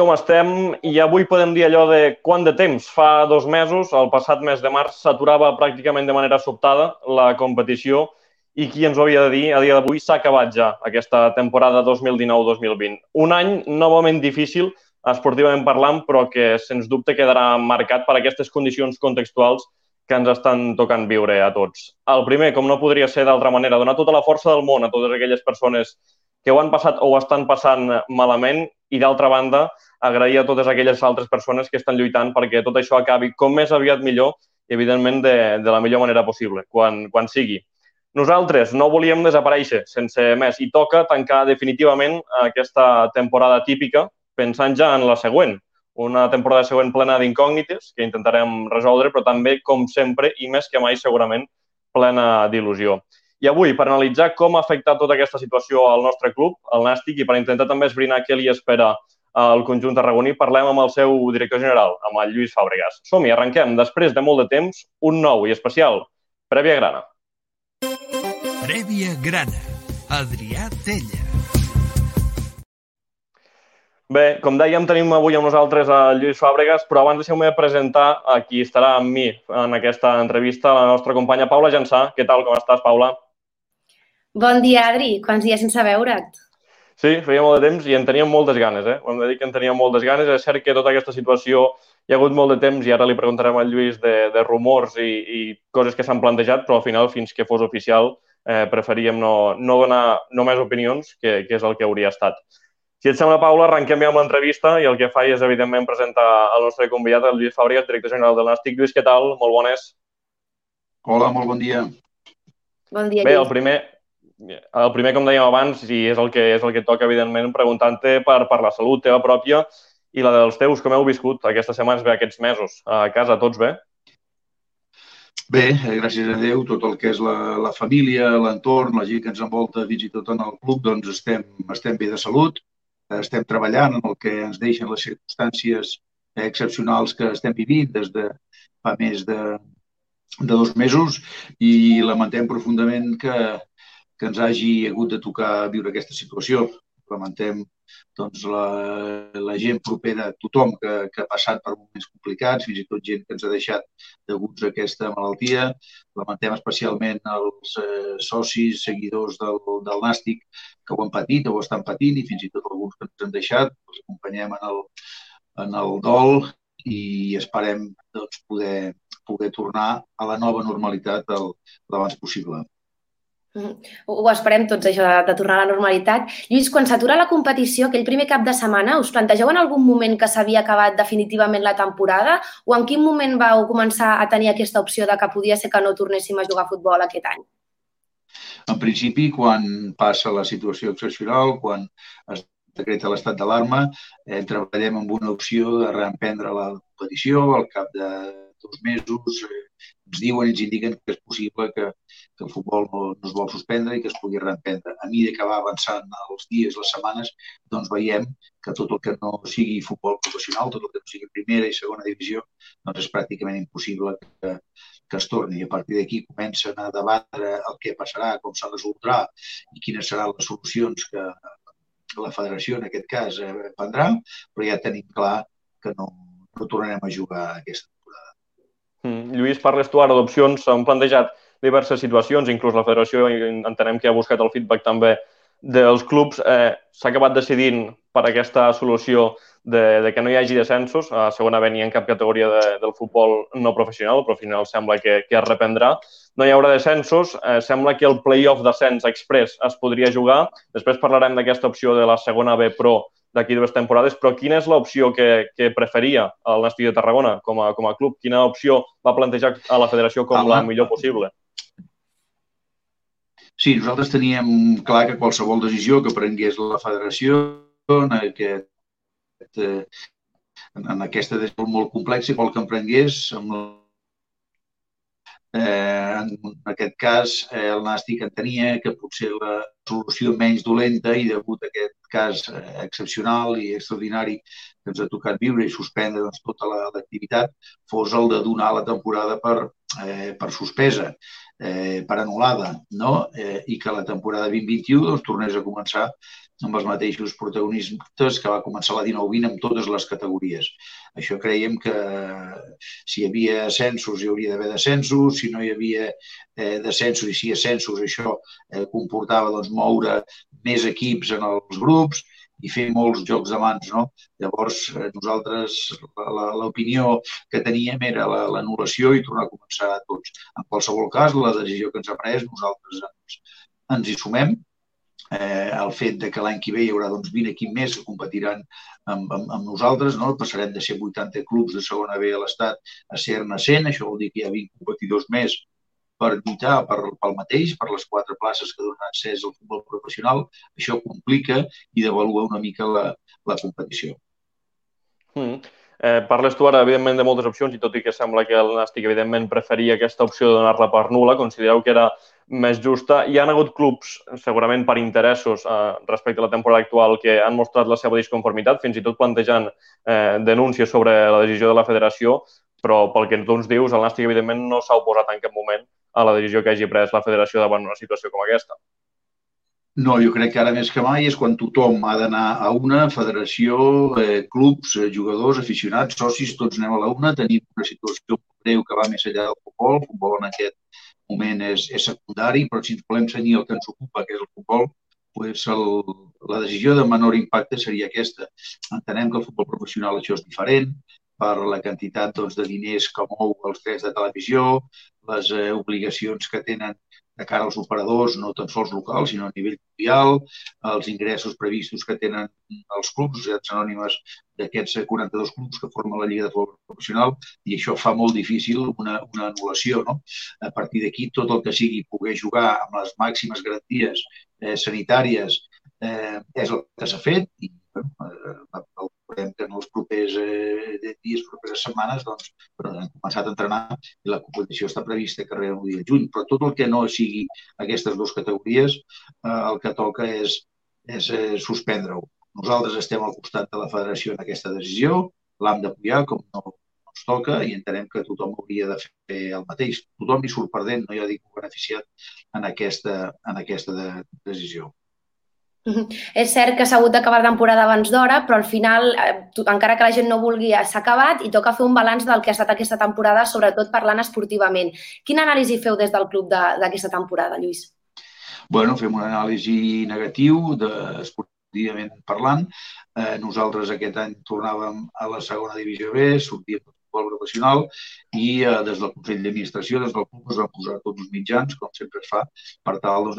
com estem? I avui podem dir allò de quant de temps? Fa dos mesos, el passat mes de març, s'aturava pràcticament de manera sobtada la competició i qui ens ho havia de dir, a dia d'avui s'ha acabat ja aquesta temporada 2019-2020. Un any novament difícil, esportivament parlant, però que sens dubte quedarà marcat per aquestes condicions contextuals que ens estan tocant viure a tots. El primer, com no podria ser d'altra manera, donar tota la força del món a totes aquelles persones que ho han passat o ho estan passant malament i, d'altra banda, agrair a totes aquelles altres persones que estan lluitant perquè tot això acabi com més aviat millor i, evidentment, de, de la millor manera possible, quan, quan sigui. Nosaltres no volíem desaparèixer sense més i toca tancar definitivament aquesta temporada típica pensant ja en la següent, una temporada següent plena d'incògnites que intentarem resoldre, però també, com sempre, i més que mai segurament, plena d'il·lusió. I avui, per analitzar com ha afectat tota aquesta situació al nostre club, el Nàstic, i per intentar també esbrinar què li espera al conjunt tarragoní, parlem amb el seu director general, amb el Lluís Fàbregas. Som-hi, arrenquem. Després de molt de temps, un nou i especial Prèvia Grana. Prèvia Grana. Adrià Tella. Bé, com dèiem, tenim avui amb nosaltres a Lluís Fàbregas, però abans deixeu-me presentar a qui estarà amb mi en aquesta entrevista, la nostra companya Paula Jansà. Què tal, com estàs, Paula? Bon dia, Adri. Quants dies sense veure't? Sí, feia molt de temps i en teníem moltes ganes, eh? Ho hem de dir que en teníem moltes ganes. És cert que tota aquesta situació hi ha hagut molt de temps i ara li preguntarem al Lluís de, de rumors i, i coses que s'han plantejat, però al final, fins que fos oficial, eh, preferíem no, no donar només opinions, que, que és el que hauria estat. Si et sembla, Paula, arrenquem ja amb l'entrevista i el que faig és, evidentment, presentar el nostre convidat, el Lluís Fàbregas, director general del Nàstic. Lluís, què tal? Molt bones. Hola, molt bon dia. Bon dia, Bé, Lluís. el primer, el primer, com dèiem abans, i és el que, és el que toca, evidentment, preguntant-te per, per la salut teva pròpia i la dels teus. Com heu viscut aquestes setmanes, bé, aquests mesos? A casa, tots bé? Bé, eh, gràcies a Déu, tot el que és la, la família, l'entorn, la gent que ens envolta, fins i tot en el club, doncs estem, estem bé de salut, estem treballant en el que ens deixen les circumstàncies excepcionals que estem vivint des de fa més de, de dos mesos i lamentem profundament que, que ens hagi hagut de tocar viure aquesta situació. Lamentem doncs, la, la gent propera, tothom que, que ha passat per moments complicats, fins i tot gent que ens ha deixat deguts a aquesta malaltia. Lamentem especialment els eh, socis, seguidors del, del Nàstic que ho han patit o ho estan patint i fins i tot alguns que ens han deixat. Els acompanyem en el, en el dol i esperem doncs, poder, poder tornar a la nova normalitat el, l'abans possible. Ho esperem tots, això de, de tornar a la normalitat. Lluís, quan s'atura la competició, aquell primer cap de setmana, us plantegeu en algun moment que s'havia acabat definitivament la temporada o en quin moment vau començar a tenir aquesta opció de que podia ser que no tornéssim a jugar a futbol aquest any? En principi, quan passa la situació excepcional, quan es decreta l'estat d'alarma, eh, treballem amb una opció de reemprendre la competició al cap de dos mesos. Eh, ens diuen ens indiquen que és possible que, que el futbol no, es vol suspendre i que es pugui reemprendre. A mesura que va avançant els dies, les setmanes, doncs veiem que tot el que no sigui futbol professional, tot el que no sigui primera i segona divisió, doncs és pràcticament impossible que, que es torni. I a partir d'aquí comencen a debatre el que passarà, com s'ha resoldrà i quines seran les solucions que la federació, en aquest cas, eh, prendrà, però ja tenim clar que no, no tornarem a jugar aquesta temporada. Mm. Lluís, parles tu ara d'opcions. S'han plantejat diverses situacions, inclús la federació entenem que ha buscat el feedback també dels clubs. Eh, S'ha acabat decidint per aquesta solució de, de que no hi hagi descensos. A segona B n'hi ha cap categoria de, del futbol no professional, però al final sembla que, que es reprendrà. No hi haurà descensos. Eh, sembla que el play-off d'ascens express es podria jugar. Després parlarem d'aquesta opció de la segona B Pro d'aquí dues temporades, però quina és l'opció que, que preferia el Nàstic de Tarragona com a, com a club? Quina opció va plantejar a la federació com la millor possible? Sí, nosaltres teníem clar que qualsevol decisió que prengués la federació en, aquest, eh, en aquesta decisió molt complexa, qual que emprengués, amb la Eh, en aquest cas, eh, el Nàstic entenia que potser la solució menys dolenta i degut a aquest cas eh, excepcional i extraordinari que ens ha tocat viure i suspendre doncs, tota l'activitat fos el de donar la temporada per, eh, per suspesa, eh, per anul·lada, no? eh, i que la temporada 2021 doncs, tornés a començar amb els mateixos protagonistes que va començar la 19-20 amb totes les categories. Això creiem que si hi havia ascensos hi hauria d'haver descensos, si no hi havia eh, descensos i si hi ascensos això eh, comportava doncs, moure més equips en els grups i fer molts jocs de mans. No? Llavors, eh, nosaltres, l'opinió que teníem era l'anul·lació i tornar a començar tots. En qualsevol cas, la decisió que ens ha pres, nosaltres ens, ens hi sumem eh, el fet de que l'any que ve hi haurà doncs, 20 equips més que competiran amb, amb, amb nosaltres, no? passarem de ser 80 clubs de segona B a l'Estat a ser-ne 100, això vol dir que hi ha 20 competidors més per lluitar per, pel mateix, per les quatre places que donen accés al futbol professional, això complica i devalua una mica la, la competició. Mm. Eh, parles tu ara, evidentment, de moltes opcions i tot i que sembla que el Nàstic, evidentment, preferia aquesta opció de donar-la per nula, considereu que era més justa. Hi han hagut clubs, segurament per interessos eh, respecte a la temporada actual, que han mostrat la seva disconformitat, fins i tot plantejant eh, denúncies sobre la decisió de la federació, però pel que tu ens dius, el Nàstic, evidentment, no s'ha oposat en cap moment a la decisió que hagi pres la federació davant una situació com aquesta. No, jo crec que ara més que mai és quan tothom ha d'anar a una, federació, eh, clubs, eh, jugadors, aficionats, socis, tots anem a la una, tenim una situació greu que va més enllà del futbol, el futbol en aquest moment és, és secundari, però si ens volem cenyir el que ens ocupa, que és el futbol, pues el, la decisió de menor impacte seria aquesta. Entenem que el futbol professional això és diferent, per la quantitat doncs, de diners que mou els drets de televisió, les eh, obligacions que tenen de cara als operadors, no tan sols locals, sinó a nivell mundial, els ingressos previstos que tenen els clubs, societats anònimes d'aquests 42 clubs que formen la Lliga de Futbol Professional, i això fa molt difícil una, una anul·lació. No? A partir d'aquí, tot el que sigui poder jugar amb les màximes garanties eh, sanitàries eh, és el que s'ha fet i eh, veurem que en els propers eh, dies, properes setmanes, doncs, hem començat a entrenar i la competició està prevista que arribi el juny. Però tot el que no sigui aquestes dues categories, eh, el que toca és, és eh, suspendre-ho. Nosaltres estem al costat de la federació en aquesta decisió, l'hem d'apoyar com no ens toca i entenem que tothom hauria de fer el mateix. Tothom hi surt perdent, no hi ha ningú beneficiat en aquesta, en aquesta de, decisió. És cert que s'ha hagut d'acabar la temporada abans d'hora, però al final, eh, encara que la gent no vulgui, s'ha acabat i toca fer un balanç del que ha estat aquesta temporada, sobretot parlant esportivament. Quina anàlisi feu des del club d'aquesta de, temporada, Lluís? Bueno, fem una anàlisi negatiu, de, esportivament parlant. Eh, nosaltres aquest any tornàvem a la segona divisió B, sortíem del futbol professional i eh, des del Consell d'Administració, des del club, es van posar tots els mitjans, com sempre es fa, per tal doncs, de